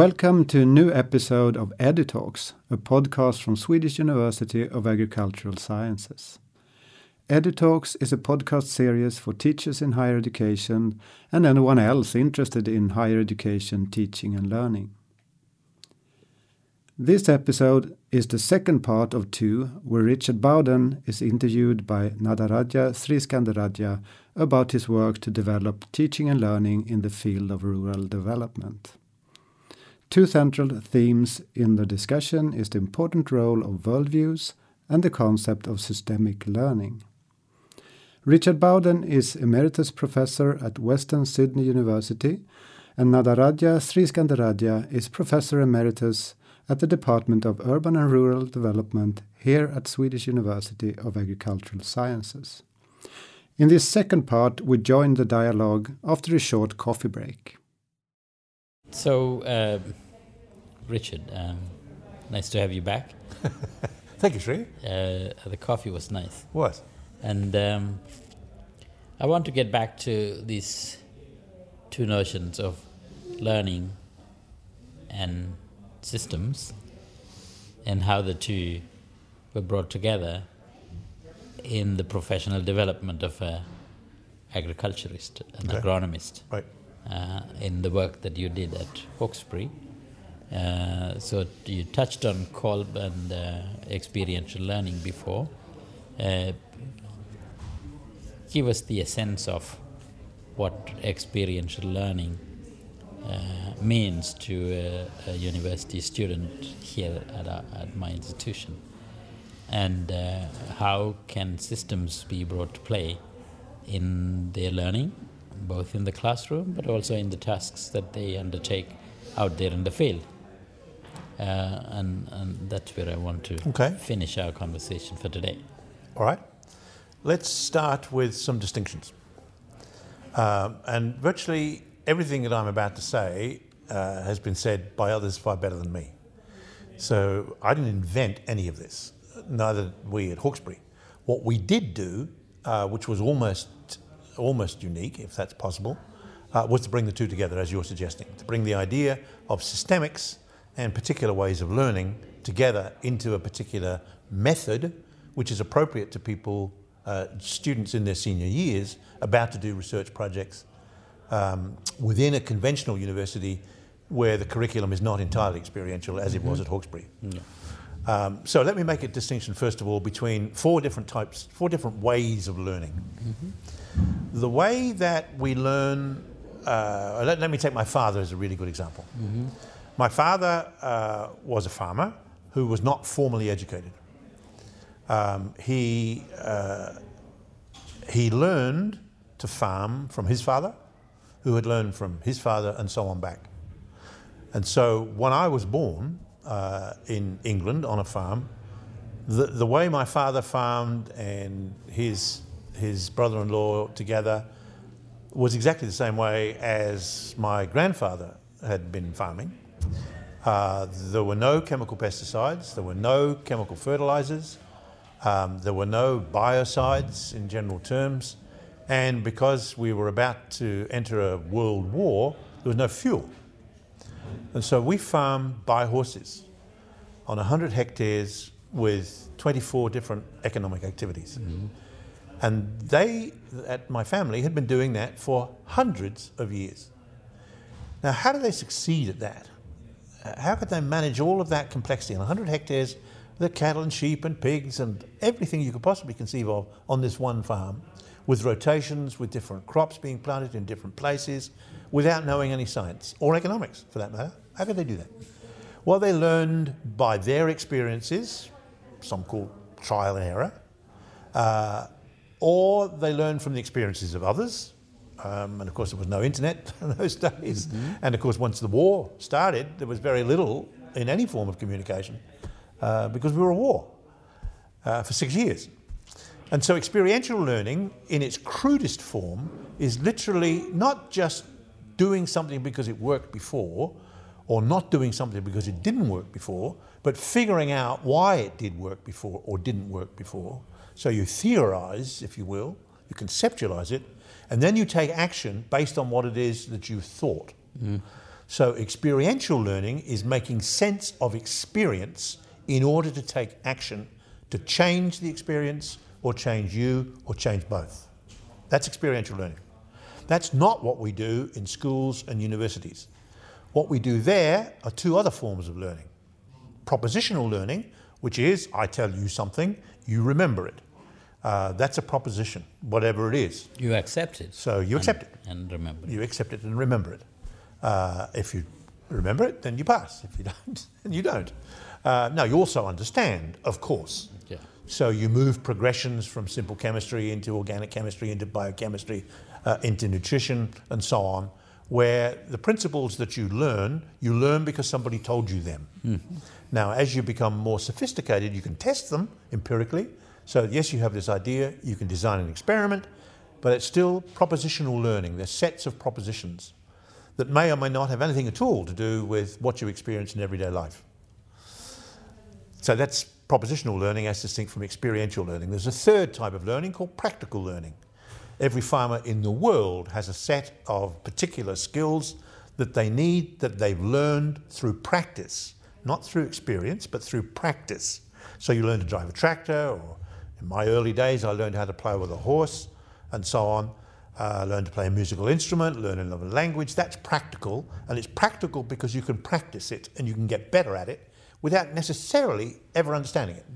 Welcome to a new episode of EduTalks, a podcast from Swedish University of Agricultural Sciences. EduTalks is a podcast series for teachers in higher education and anyone else interested in higher education teaching and learning. This episode is the second part of two, where Richard Bawden is interviewed by Nadaraja Sriskandarajah about his work to develop teaching and learning in the field of rural development. Two central themes in the discussion is the important role of worldviews and the concept of systemic learning. Richard Bawden is Emeritus Professor at Western Sydney University, and Nadaraja Sriskandarajah is Professor Emeritus at the Department of Urban and Rural Development here at Swedish University of Agricultural Sciences. In this second part, we join the dialogue after a short coffee break. So, uh, Richard, um, nice to have you back. Thank you, Sri. Uh, the coffee was nice. What? And um, I want to get back to these two notions of learning and systems and how the two were brought together in the professional development of an agriculturist, an Okay. agronomist, Right. uh, in the work that you did at Hawkesbury. Uh, so you touched on Kolb and uh, experiential learning before. Uh, give us the essence of what experiential learning uh, means to a, a university student here at, at my institution, and uh, how can systems be brought to play in their learning, both in the classroom but also in the tasks that they undertake out there in the field. Uh, and, and that's where I want to Okay. finish our conversation for today. All right. Let's start with some distinctions. Um, and virtually everything that I'm about to say uh, has been said by others far better than me. So I didn't invent any of this, neither did we at Hawkesbury. What we did do, uh, which was almost, almost unique, if that's possible, uh, was to bring the two together, as you're suggesting, to bring the idea of systemics and particular ways of learning together into a particular method which is appropriate to people, uh, students in their senior years, about to do research projects um, within a conventional university where the curriculum is not entirely experiential as it was at Hawkesbury. Um, so let me make a distinction first of all between four different types, four different ways of learning. The way that we learn, uh, let, let me take my father as a really good example. My father uh, was a farmer who was not formally educated. Um, he, uh, he learned to farm from his father, who had learned from his father, and so on back. And so when I was born uh, in England on a farm, the, the way my father farmed and his, his brother in law together was exactly the same way as my grandfather had been farming. Uh, there were no chemical pesticides, there were no chemical fertilizers, um, there were no biocides in general terms, and because we were about to enter a world war, there was no fuel. And so we farmed by horses on 100 hectares with 24 different economic activities. And they, at my family, had been doing that for hundreds of years. Now, how do they succeed at that? How could they manage all of that complexity on 100 hectares, the cattle and sheep and pigs and everything you could possibly conceive of on this one farm, with rotations, with different crops being planted in different places, without knowing any science or economics for that matter? How could they do that? Well, they learned by their experiences, some call trial and error, uh, or they learned from the experiences of others. Um, and of course, there was no internet in those days. And of course, once the war started, there was very little in any form of communication uh, because we were at war uh, for six years. And so, experiential learning, in its crudest form, is literally not just doing something because it worked before, or not doing something because it didn't work before, but figuring out why it did work before or didn't work before. So you theorize, if you will, you conceptualize it, and then you take action based on what it is that you thought. So, experiential learning is making sense of experience in order to take action to change the experience or change you or change both. That's experiential learning. That's not what we do in schools and universities. What we do there are two other forms of learning propositional learning, which is I tell you something, you remember it. Uh, that's a proposition, whatever it is. You accept it. So you and- accept it. And remember. it. You accept it and remember it. Uh, if you remember it, then you pass. If you don't, then you don't. Uh, now, you also understand, of course. Yeah. So you move progressions from simple chemistry into organic chemistry, into biochemistry, uh, into nutrition, and so on, where the principles that you learn, you learn because somebody told you them. Now, as you become more sophisticated, you can test them empirically. So, yes, you have this idea, you can design an experiment, but it's still propositional learning. There's sets of propositions that may or may not have anything at all to do with what you experience in everyday life. So that's propositional learning as distinct from experiential learning. There's a third type of learning called practical learning. Every farmer in the world has a set of particular skills that they need that they've learned through practice, not through experience, but through practice. So you learn to drive a tractor, or in my early days, I learned how to play with a horse and so on. Uh, learn to play a musical instrument, learn another language. That's practical, and it's practical because you can practice it and you can get better at it without necessarily ever understanding it.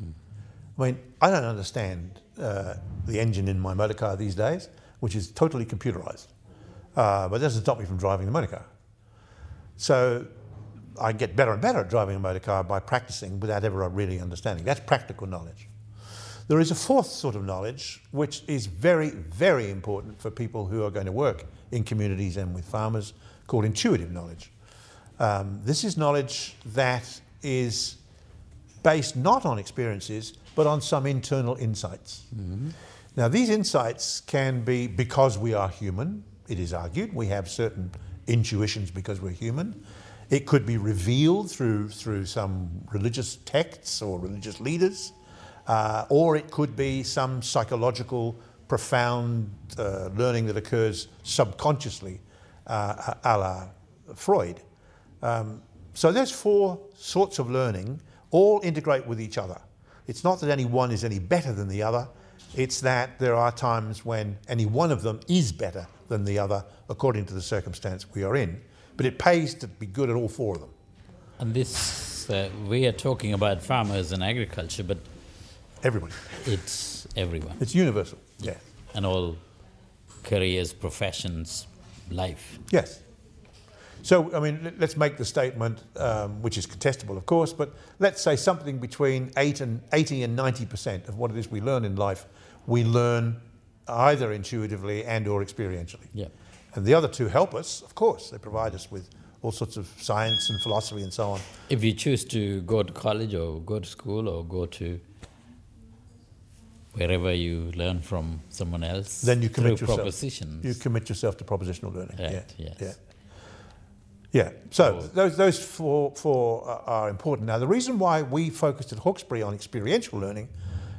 I mean, I don't understand uh, the engine in my motor car these days, which is totally computerized. Uh, but it doesn't stop me from driving the motor car. So I get better and better at driving a motor car by practicing without ever really understanding. That's practical knowledge. There is a fourth sort of knowledge which is very, very important for people who are going to work in communities and with farmers called intuitive knowledge. Um, this is knowledge that is based not on experiences but on some internal insights. Now, these insights can be because we are human, it is argued, we have certain intuitions because we're human. It could be revealed through, through some religious texts or religious leaders, uh, or it could be some psychological, profound uh, learning that occurs subconsciously, uh, a la Freud. Um, so there's four sorts of learning, all integrate with each other. It's not that any one is any better than the other, it's that there are times when any one of them is better than the other according to the circumstance we are in. But it pays to be good at all four of them. And this, uh, we are talking about farmers and agriculture, but Everybody. it's everyone It's universal. Yeah. and all careers, professions, life. Yes. So, I mean, let- let's make the statement, um, which is contestable, of course, but let's say something between eight and 80 and 90% of what it is we learn in life, we learn either intuitively and or experientially. Yeah. And the other two help us, of course. They provide us with all sorts of science and philosophy and so on. If you choose to go to college or go to school or go to wherever you learn from someone else, Then you commit yourself. propositions. You commit yourself to propositional learning. Right, yeah. yes. Yeah. Yeah. So those those four four are- important. Now the reason why we focused at Hawkesbury on experiential learning,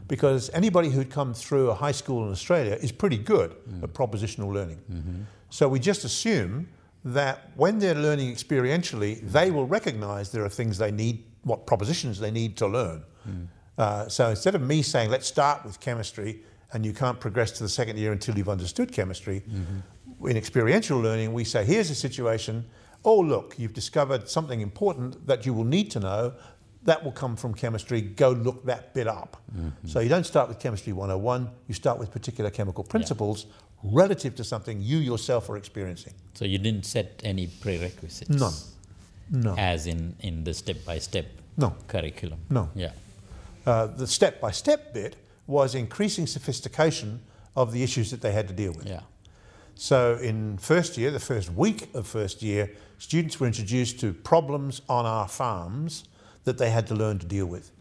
because anybody who'd come through a high school in Australia is pretty good mm. at propositional learning. Mm-hmm. So we just assume that when they're learning experientially, they will recognise there are things they need, what propositions they need to learn. Mm. Uh, so instead of me saying, let's start with chemistry and you can't progress to the second year until you've understood chemistry, in experiential learning, we say, here's a situation. Oh, look, you've discovered something important that you will need to know. That will come from chemistry. Go look that bit up. So you don't start with chemistry 101, you start with particular chemical principles relative to something you yourself are experiencing. So you didn't set any prerequisites. None. No. As in in the step by step No. curriculum. No. Yeah. Uh, the step by step bit was increasing sophistication of the issues that they had to deal with. Yeah. So in first year, the first week of first year, students were introduced to problems on our farms that they had to learn to deal with.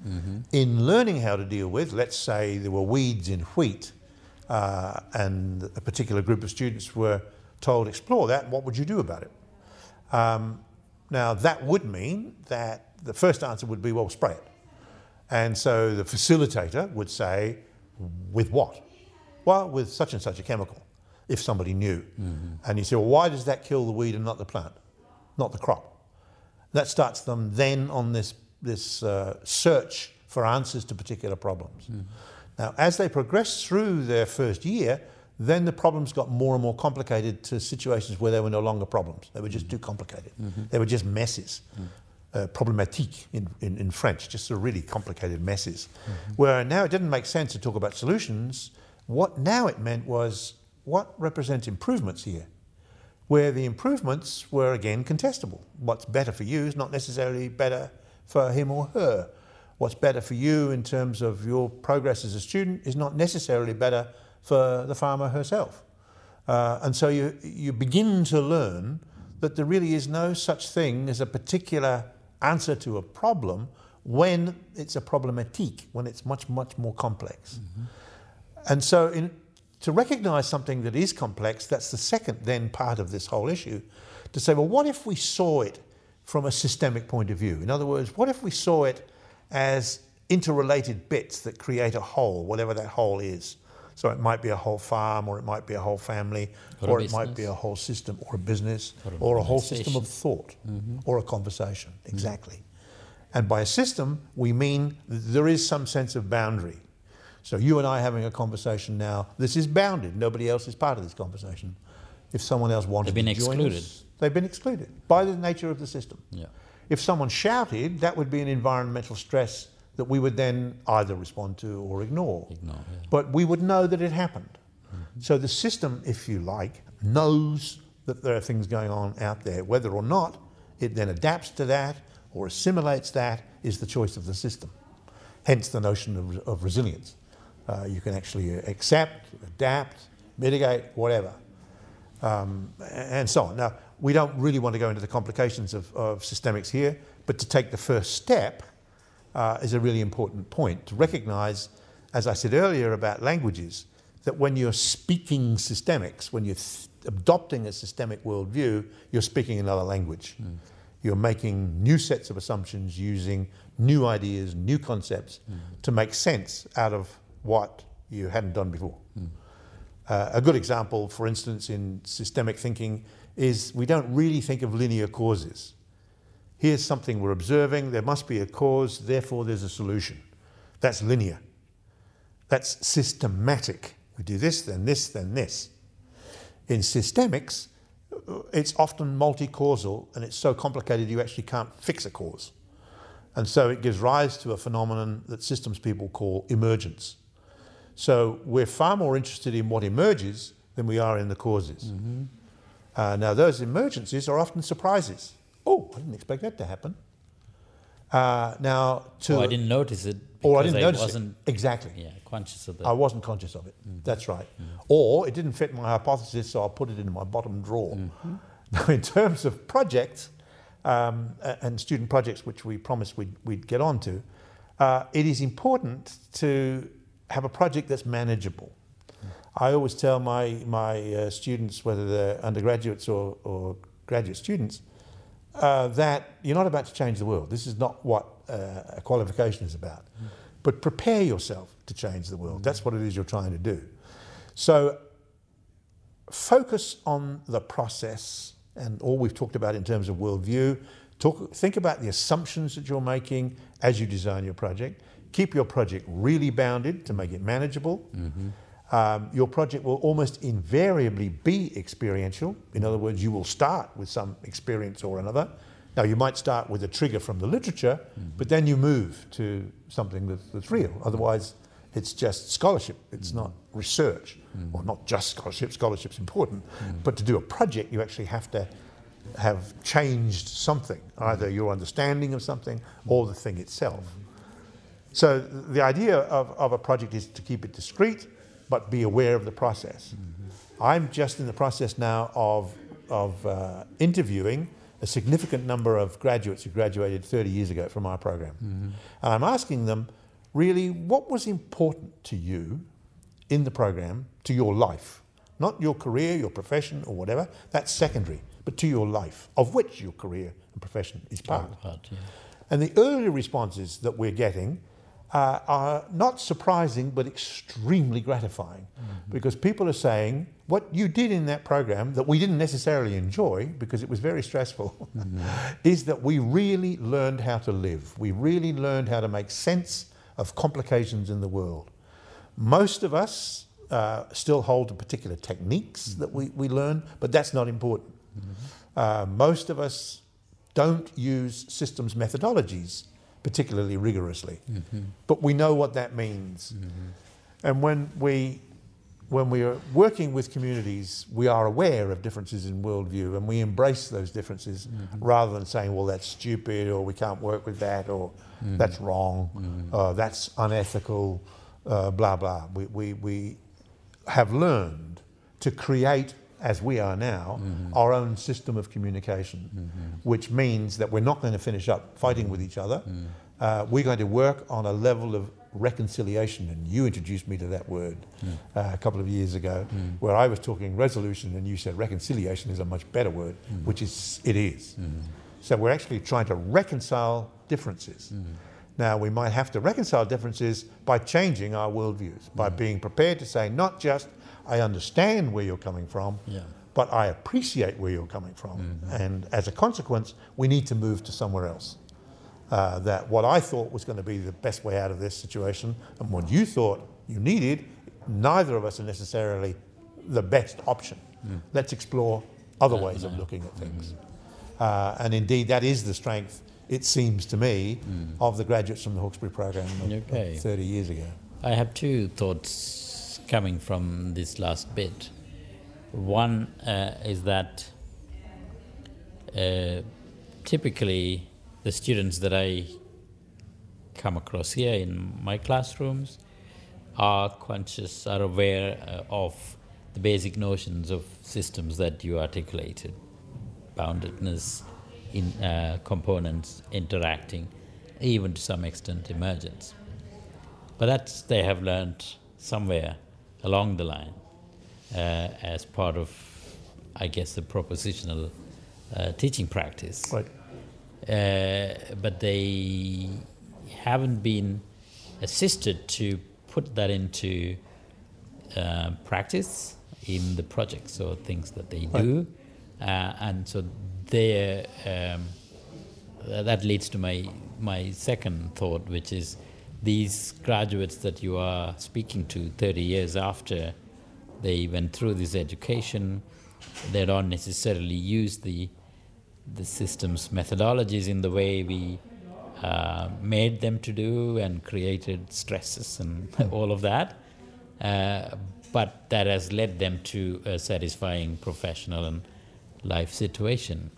In learning how to deal with, let's say there were weeds in wheat, uh, and a particular group of students were told, explore that, what would you do about it? Um, now, that would mean that the first answer would be, well, spray it. And so the facilitator would say, with what? Well, with such and such a chemical, if somebody knew. Mm-hmm. And you say, well, why does that kill the weed and not the plant? not the crop. That starts them then on this, this uh, search for answers to particular problems. Mm-hmm. Now, as they progress through their first year, then the problems got more and more complicated to situations where they were no longer problems. They were just mm-hmm. too complicated. They were just messes. Uh, problématique in, in, in French, just a really complicated messes. Where now it didn't make sense to talk about solutions. What now it meant was what represents improvements here? Where the improvements were again contestable. What's better for you is not necessarily better for him or her. What's better for you in terms of your progress as a student is not necessarily better for the farmer herself. Uh, and so you, you begin to learn that there really is no such thing as a particular answer to a problem when it's a problematique, when it's much, much more complex. Mm-hmm. And so in, to recognize something that is complex, that's the second then part of this whole issue, to say, well, what if we saw it from a systemic point of view? In other words, what if we saw it as interrelated bits that create a whole, whatever that whole is? So it might be a whole farm, or it might be a whole family, Or or, it might be a whole system, or a business, Or an or a whole system of thought, mm-hmm. or a conversation. Mm-hmm. Exactly. And by a system, we mean there is some sense of boundary. So you and I having a conversation now, this is bounded. Nobody else is part of this conversation. If someone else wanted They've been to join excluded. us, they've been excluded by the nature of the system. Yeah. If someone shouted, that would be an environmental stress that we would then either respond to or ignore. Ignore, yeah. But we would know that it happened. So the system, if you like, knows that there are things going on out there. Whether or not it then adapts to that or assimilates that is the choice of the system. Hence the notion of, of resilience. Uh, you can actually accept, adapt, mitigate, whatever um, and so on. Now, we don't really want to go into the complications of, of systemics here, but to take the first step uh, is a really important point to recognize, as I said earlier about languages, that when you're speaking systemics, when you're th- adopting a systemic worldview, you're speaking another language. You're making new sets of assumptions using new ideas, new concepts to make sense out of what you hadn't done before. Uh, a good example, for instance, in systemic thinking is we don't really think of linear causes. Here's something we're observing, there must be a cause, therefore there's a solution. That's linear. That's systematic. We do this, then this, then this. In systemics, it's often multi causal and it's so complicated you actually can't fix a cause. And so it gives rise to a phenomenon that systems people call emergence. So we're far more interested in what emerges than we are in the causes. Uh, now, those emergencies are often surprises. Oh, I didn't expect that to happen. Uh, now, to Oh, I didn't notice it or I didn't I notice wasn't it. Exactly. yeah, conscious of that. I wasn't conscious of it. That's right. Or it didn't fit my hypothesis, so I put it in my bottom drawer. Now, in terms of projects um, and student projects, which we promised we'd, we'd get onto, uh, it is important to have a project that's manageable. I always tell my, my uh, students, whether they're undergraduates or, or graduate students, uh, that you're not about to change the world. This is not what uh, a qualification is about. But prepare yourself to change the world. That's what it is you're trying to do. So focus on the process and all we've talked about in terms of worldview. Talk, think about the assumptions that you're making as you design your project. Keep your project really bounded to make it manageable. Um, your project will almost invariably be experiential. In other words, you will start with some experience or another. Now, you might start with a trigger from the literature, mm-hmm. but then you move to something that's, that's real. Mm-hmm. Otherwise, it's just scholarship, it's mm-hmm. not research. Well, not just scholarship, scholarship's important, but to do a project, you actually have to have changed something, either your understanding of something or the thing itself. So the idea of, of a project is to keep it discreet, but be aware of the process. I'm just in the process now of, of uh, interviewing a significant number of graduates who graduated 30 years ago from our program. And I'm asking them, really, what was important to you in the program, to your life? Not your career, your profession, or whatever, that's secondary, but to your life, of which your career and profession is part. Part, yeah. And the early responses that we're getting uh, are not surprising but extremely gratifying because people are saying what you did in that program that we didn't necessarily enjoy because it was very stressful is that we really learned how to live. We really learned how to make sense of complications in the world. Most of us uh, still hold to particular techniques that we, we learn, but that's not important. Uh, most of us don't use systems methodologies particularly rigorously, mm-hmm. but we know what that means. Mm-hmm. And when we when we are working with communities, we are aware of differences in worldview and we embrace those differences mm-hmm. rather than saying, well, that's stupid or we can't work with that or that's wrong, uh, that's unethical, uh, blah, blah. We, we, we have learned to create, as we are now, mm-hmm. our own system of communication, mm-hmm. which means that we're not going to finish up fighting with each other. Mm-hmm. Uh, we're going to work on a level of reconciliation, and you introduced me to that word mm. uh, a couple of years ago, mm. where I was talking resolution, and you said reconciliation is a much better word, mm. which is it is. So we're actually trying to reconcile differences. Now we might have to reconcile differences by changing our worldviews, by being prepared to say not just I understand where you're coming from, Yeah. but I appreciate where you're coming from, and as a consequence, we need to move to somewhere else uh, that what I thought was going to be the best way out of this situation and what you thought you needed, neither of us are necessarily the best option. Let's explore other ways of looking at things. Uh, and indeed, that is the strength, it seems to me, of the graduates from the Hawkesbury program of, of 30 years ago. I have two thoughts coming from this last bit. One uh, is that uh, typically the students that I come across here in my classrooms are conscious, are aware uh, of the basic notions of systems that you articulated boundedness, in, uh, components interacting, even to some extent emergence. But that's they have learned somewhere along the line uh, as part of, I guess, the propositional uh, teaching practice. Right. Uh, but they haven't been assisted to put that into uh, practice in the projects or things that they do. Uh, and so there, um, that leads to my, my second thought, which is these graduates that you are speaking to 30 years after they went through this education, they don't necessarily use the, the system's methodologies in the way we uh, made them to do and created stresses and all of that. Uh, but that has led them to a satisfying professional and life situation.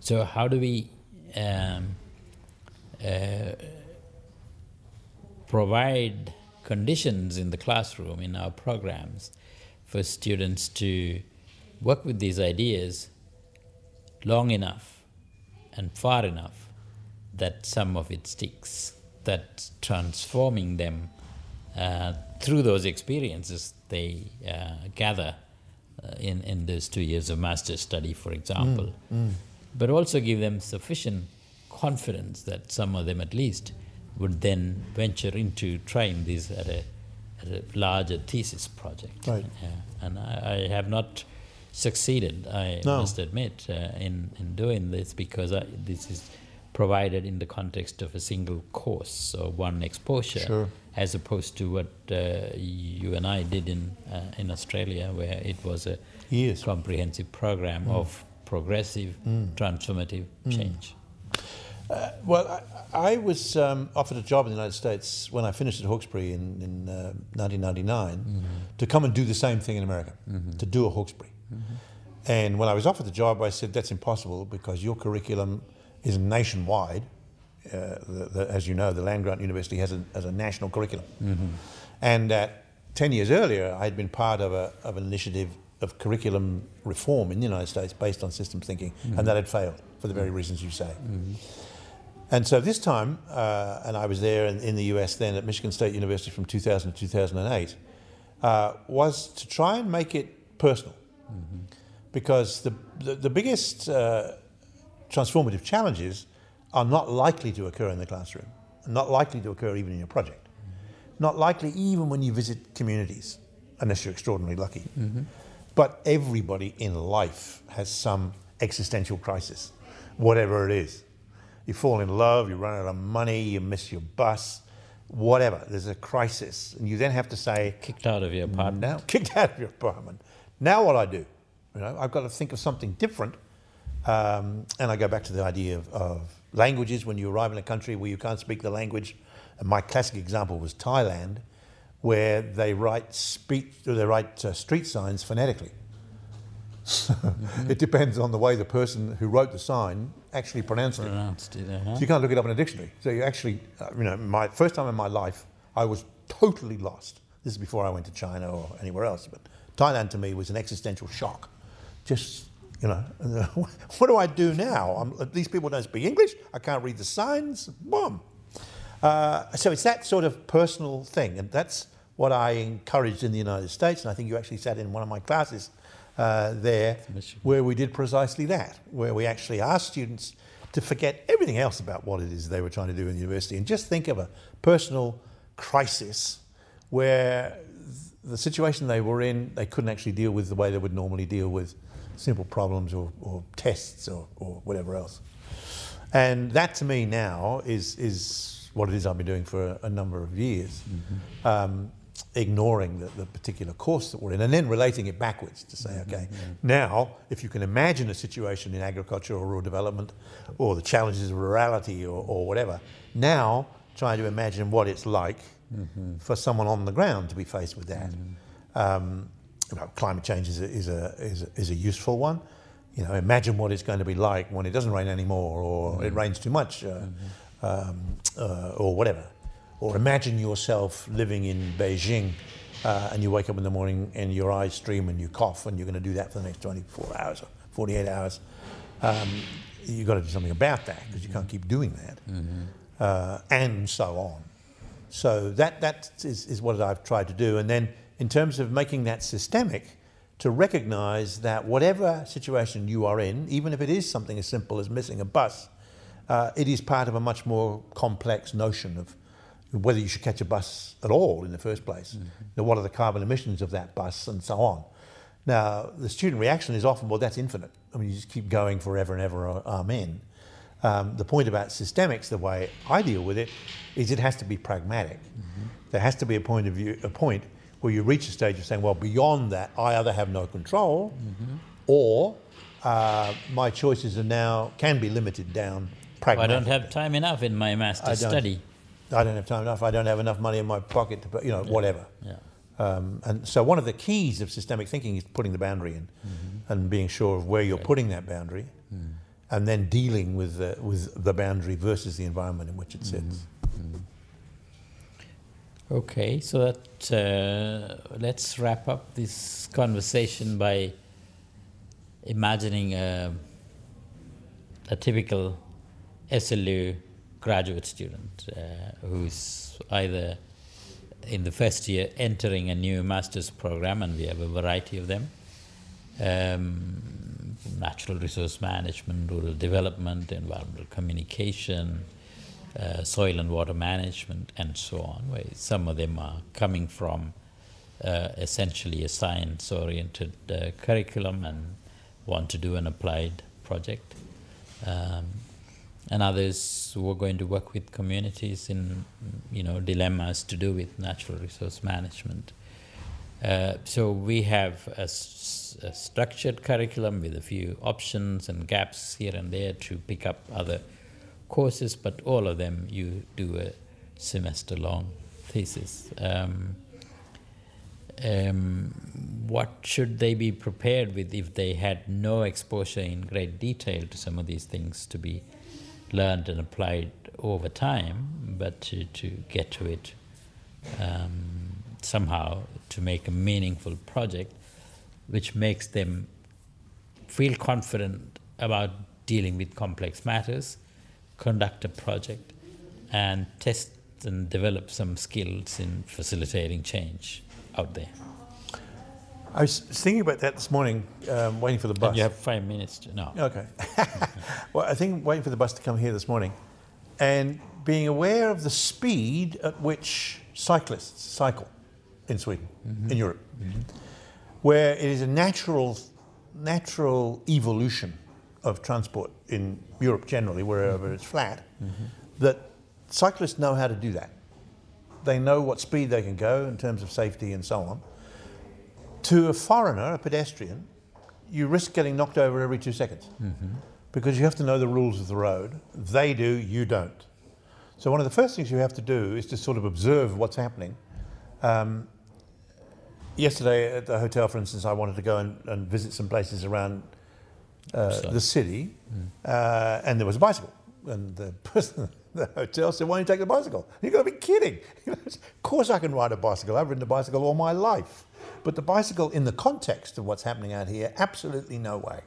So, how do we um, uh, provide conditions in the classroom, in our programs, for students to work with these ideas long enough and far enough that some of it sticks, that transforming them uh, through those experiences they uh, gather uh, in, in those two years of master's study, for example, but also give them sufficient confidence that some of them at least would then venture into trying this at a, at a larger thesis project. Right. Yeah. And I, I have not succeeded, I No. must admit, uh, in, in doing this because I, this is provided in the context of a single course, or one exposure, Sure. as opposed to what uh, you and I did in, uh, in Australia, where it was a Years. comprehensive program of progressive, transformative change. Uh, well, I, I was um, offered a job in the United States when I finished at Hawkesbury in, in uh, 1999 to come and do the same thing in America, to do a Hawkesbury. And when I was offered the job, I said, that's impossible because your curriculum is nationwide. Uh, the, the, as you know, the land grant university has a, has a national curriculum. And uh, 10 years earlier, I had been part of, a, of an initiative of curriculum reform in the United States based on systems thinking, and that had failed for the very reasons you say. And so this time, uh, and I was there in, in the US then at Michigan State University from 2000 to 2008, uh, was to try and make it personal. Because the, the, the biggest uh, transformative challenges are not likely to occur in the classroom. not likely to occur even in your project, not likely even when you visit communities, unless you're extraordinarily lucky. But everybody in life has some existential crisis, whatever it is. You fall in love, you run out of money, you miss your bus, whatever. There's a crisis. And you then have to say, Kicked out of your apartment. now kicked out of your apartment. Now what I do? You know, I've got to think of something different. Um, and I go back to the idea of, of languages. When you arrive in a country where you can't speak the language, and my classic example was Thailand, where they write speech, or they write uh, street signs phonetically. It depends on the way the person who wrote the sign actually pronounced it. It. uh-huh. So you can't look it up in a dictionary. So you actually, uh, you know, my first time in my life, I was totally lost. This is before I went to China or anywhere else. But Thailand to me was an existential shock. Just, you know, what do I do now? I'm, these people don't speak English. I can't read the signs. Boom. Uh, so it's that sort of personal thing, and that's what I encouraged in the United States. And I think you actually sat in one of my classes uh, there, where we did precisely that, where we actually asked students to forget everything else about what it is they were trying to do in the university. And just think of a personal crisis where the situation they were in, they couldn't actually deal with the way they would normally deal with simple problems or, or tests or, or whatever else. And that to me now is, is what it is I've been doing for a, a number of years, um, ignoring the, the particular course that we're in and then relating it backwards to say, okay, now if you can imagine a situation in agriculture or rural development or the challenges of rurality or, or whatever, now trying to imagine what it's like for someone on the ground to be faced with that. Um, you know, climate change is a, is, a, is, a, is a useful one. You know, imagine what it's going to be like when it doesn't rain anymore, or it rains too much, uh, um, uh, or whatever. Or imagine yourself living in Beijing, uh, and you wake up in the morning and your eyes stream and you cough, and you're going to do that for the next 24 hours or 48 hours. Um, you've got to do something about that because you can't keep doing that, uh, and so on. So that, that is, is what I've tried to do. And then, in terms of making that systemic, to recognize that whatever situation you are in, even if it is something as simple as missing a bus, uh, it is part of a much more complex notion of whether you should catch a bus at all in the first place. You know, what are the carbon emissions of that bus, and so on. Now, the student reaction is often, well, that's infinite. I mean, you just keep going forever and ever, uh, amen. Um, the point about systemics, the way I deal with it, is it has to be pragmatic. There has to be a point of view, a point where you reach a stage of saying, well, beyond that, I either have no control, or uh, my choices are now can be limited down. I don't have time enough in my master's study. I don't have time enough. I don't have enough money in my pocket to, put- you know, whatever. Yeah. Um, and so one of the keys of systemic thinking is putting the boundary in mm-hmm. and being sure of where you're putting that boundary mm. and then dealing with the, with the boundary versus the environment in which it mm-hmm. sits. Mm-hmm. Okay, so that uh, let's wrap up this conversation by imagining a, a typical SLU graduate student uh, who's either in the first year entering a new master's program, and we have a variety of them. Um, natural resource management, rural development, environmental communication, uh, soil and water management, and so on. Where some of them are coming from uh, essentially a science oriented uh, curriculum and want to do an applied project. Um, and others who are going to work with communities in you know dilemmas to do with natural resource management. Uh, so we have a, s- a structured curriculum with a few options and gaps here and there to pick up other courses, but all of them you do a semester-long thesis. Um, um, what should they be prepared with if they had no exposure in great detail to some of these things to be learned and applied over time, but to, to get to it um, somehow to make a meaningful project which makes them feel confident about dealing with complex matters, conduct a project, and test and develop some skills in facilitating change out there. I was thinking about that this morning, um, waiting for the bus. And you have five minutes to no. Okay. well, I think waiting for the bus to come here this morning, and being aware of the speed at which cyclists cycle in Sweden, in Europe, where it is a natural, natural evolution of transport in Europe generally, wherever it's flat, that cyclists know how to do that. They know what speed they can go in terms of safety and so on. To a foreigner, a pedestrian, you risk getting knocked over every two seconds because you have to know the rules of the road. They do, you don't. So, one of the first things you have to do is to sort of observe what's happening. Um, yesterday at the hotel, for instance, I wanted to go and, and visit some places around uh, the city, uh, and there was a bicycle. And the person at the hotel said, Why don't you take the bicycle? You've got to be kidding. of course, I can ride a bicycle. I've ridden a bicycle all my life. But the bicycle, in the context of what's happening out here, absolutely no way.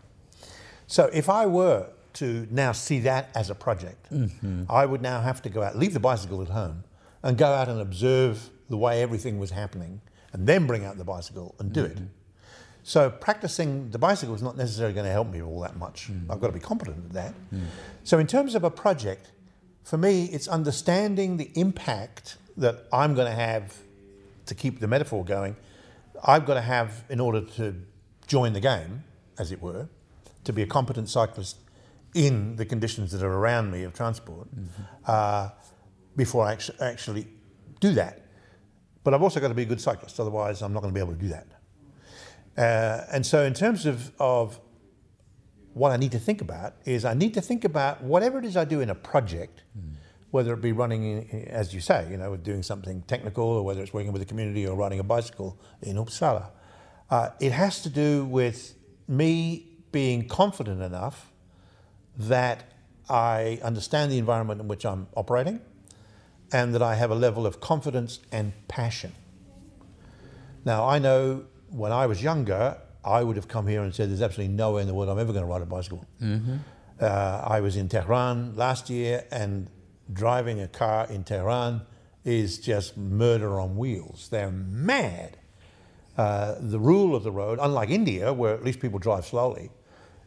So if I were to now see that as a project, mm-hmm. I would now have to go out, leave the bicycle at home, and go out and observe the way everything was happening, and then bring out the bicycle and do it. Mm-hmm. So practicing the bicycle is not necessarily going to help me all that much. Mm. I've got to be competent at that. Mm. So in terms of a project, for me, it's understanding the impact that I'm going to have to keep the metaphor going. I've got to have in order to join the game, as it were, to be a competent cyclist in the conditions that are around me of transport uh, before I actu- actually do that. But I've also got to be a good cyclist, otherwise, I'm not going to be able to do that. Uh, and so, in terms of, of what I need to think about, is I need to think about whatever it is I do in a project, whether it be running, in, as you say, you know, doing something technical, or whether it's working with the community or riding a bicycle in Uppsala. Uh, it has to do with me being confident enough that I understand the environment in which I'm operating and that I have a level of confidence and passion. Now, I know when I was younger, I would have come here and said, There's absolutely no way in the world I'm ever going to ride a bicycle. Uh, I was in Tehran last year, and driving a car in Tehran is just murder on wheels. They're mad. Uh, the rule of the road, unlike India, where at least people drive slowly,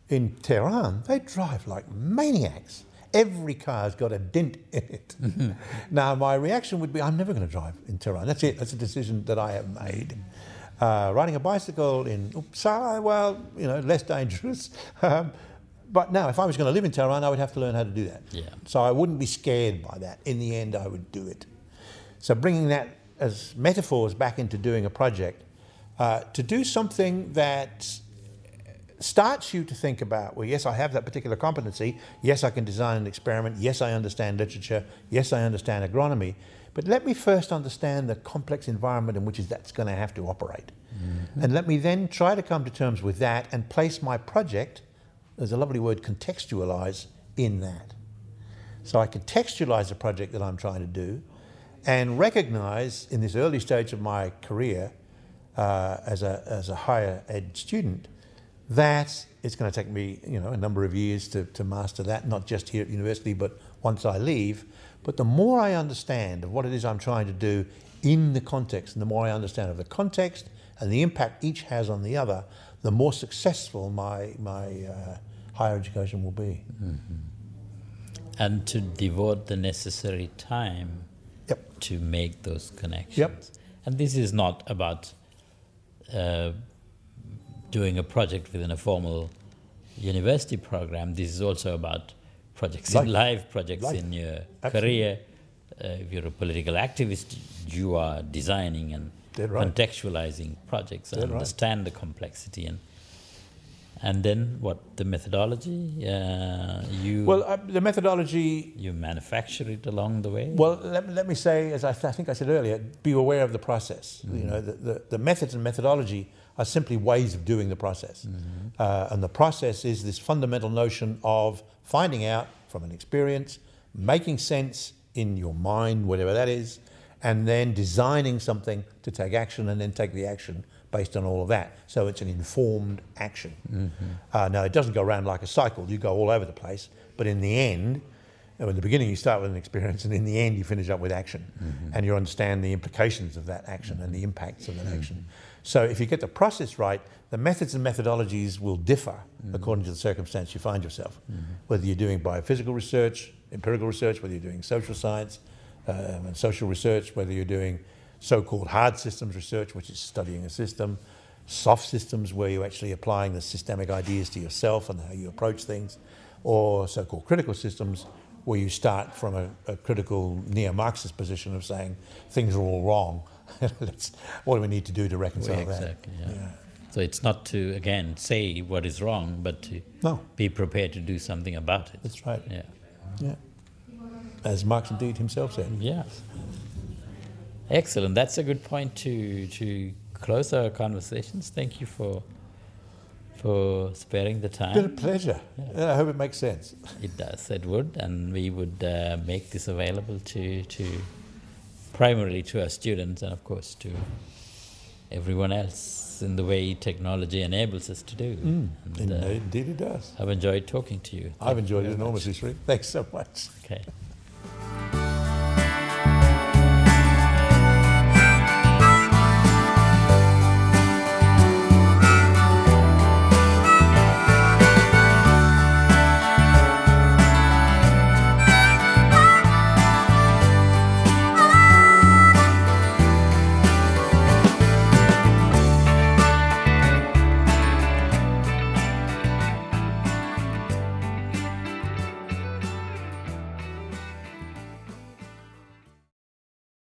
in Tehran, they drive like maniacs. Every car's got a dent in it. now, my reaction would be I'm never going to drive in Tehran. That's it. That's a decision that I have made. Uh, riding a bicycle in Uppsala, well, you know, less dangerous. But no, if I was going to live in Tehran, I would have to learn how to do that. Yeah. So I wouldn't be scared by that. In the end, I would do it. So bringing that as metaphors back into doing a project, uh, to do something that starts you to think about, well, yes, I have that particular competency. Yes, I can design an experiment. Yes, I understand literature. Yes, I understand agronomy. But let me first understand the complex environment in which that's going to have to operate. And let me then try to come to terms with that and place my project, there's a lovely word, contextualize, in that. So I contextualize the project that I'm trying to do and recognize in this early stage of my career uh, as, a, as a higher ed student that it's going to take me you know, a number of years to, to master that, not just here at university, but once I leave. But the more I understand of what it is I'm trying to do in the context, and the more I understand of the context and the impact each has on the other, the more successful my, my uh, higher education will be. and to devote the necessary time Yep. to make those connections. And this is not about uh, doing a project within a formal university program. This is also about projects Life. in life, projects Life. in your Absolutely. career. Uh, if you're a political activist, you are designing and right. contextualizing projects and Dead right. understand the complexity and and then what the methodology uh, you Well, uh, the methodology you manufacture it along the way. Well, let, let me say, as I, th- I think I said earlier, be aware of the process. You know, the, the, the methods and methodology are simply ways of doing the process. Uh, and the process is this fundamental notion of finding out from an experience, making sense in your mind, whatever that is, and then designing something to take action and then take the action based on all of that. So it's an informed action. Mm-hmm. Uh, now, it doesn't go around like a cycle, you go all over the place, but in the end, in the beginning, you start with an experience, and in the end, you finish up with action, mm-hmm. and you understand the implications of that action and the mm-hmm. impacts of that action. So if you get the process right, the methods and methodologies will differ Mm-hmm. according to the circumstance you find yourself. Whether you're doing biophysical research, empirical research, whether you're doing social science um, and social research, whether you're doing so-called hard systems research, which is studying a system, soft systems where you're actually applying the systemic ideas to yourself and how you approach things, or so-called critical systems where you start from a, a critical neo-Marxist position of saying things are all wrong. Let's, what do we need to do to reconcile Well, that? exactly, yeah. So it's not to again say what is wrong, but to No, be prepared to do something about it. that's right. Yeah. Yeah. As Marx indeed himself said. Yeah. Excellent. That's a good point to to close our conversations. Thank you for for sparing the time. Been a pleasure. And I hope it makes sense. It does. It would, and we would uh, make this available to to primarily to our students and of course to everyone else in the way technology enables us to do. And, Indeed, uh, indeed it does. I've enjoyed talking to you. I've enjoyed it very much. enormously, Sri. Thanks so much. Okay.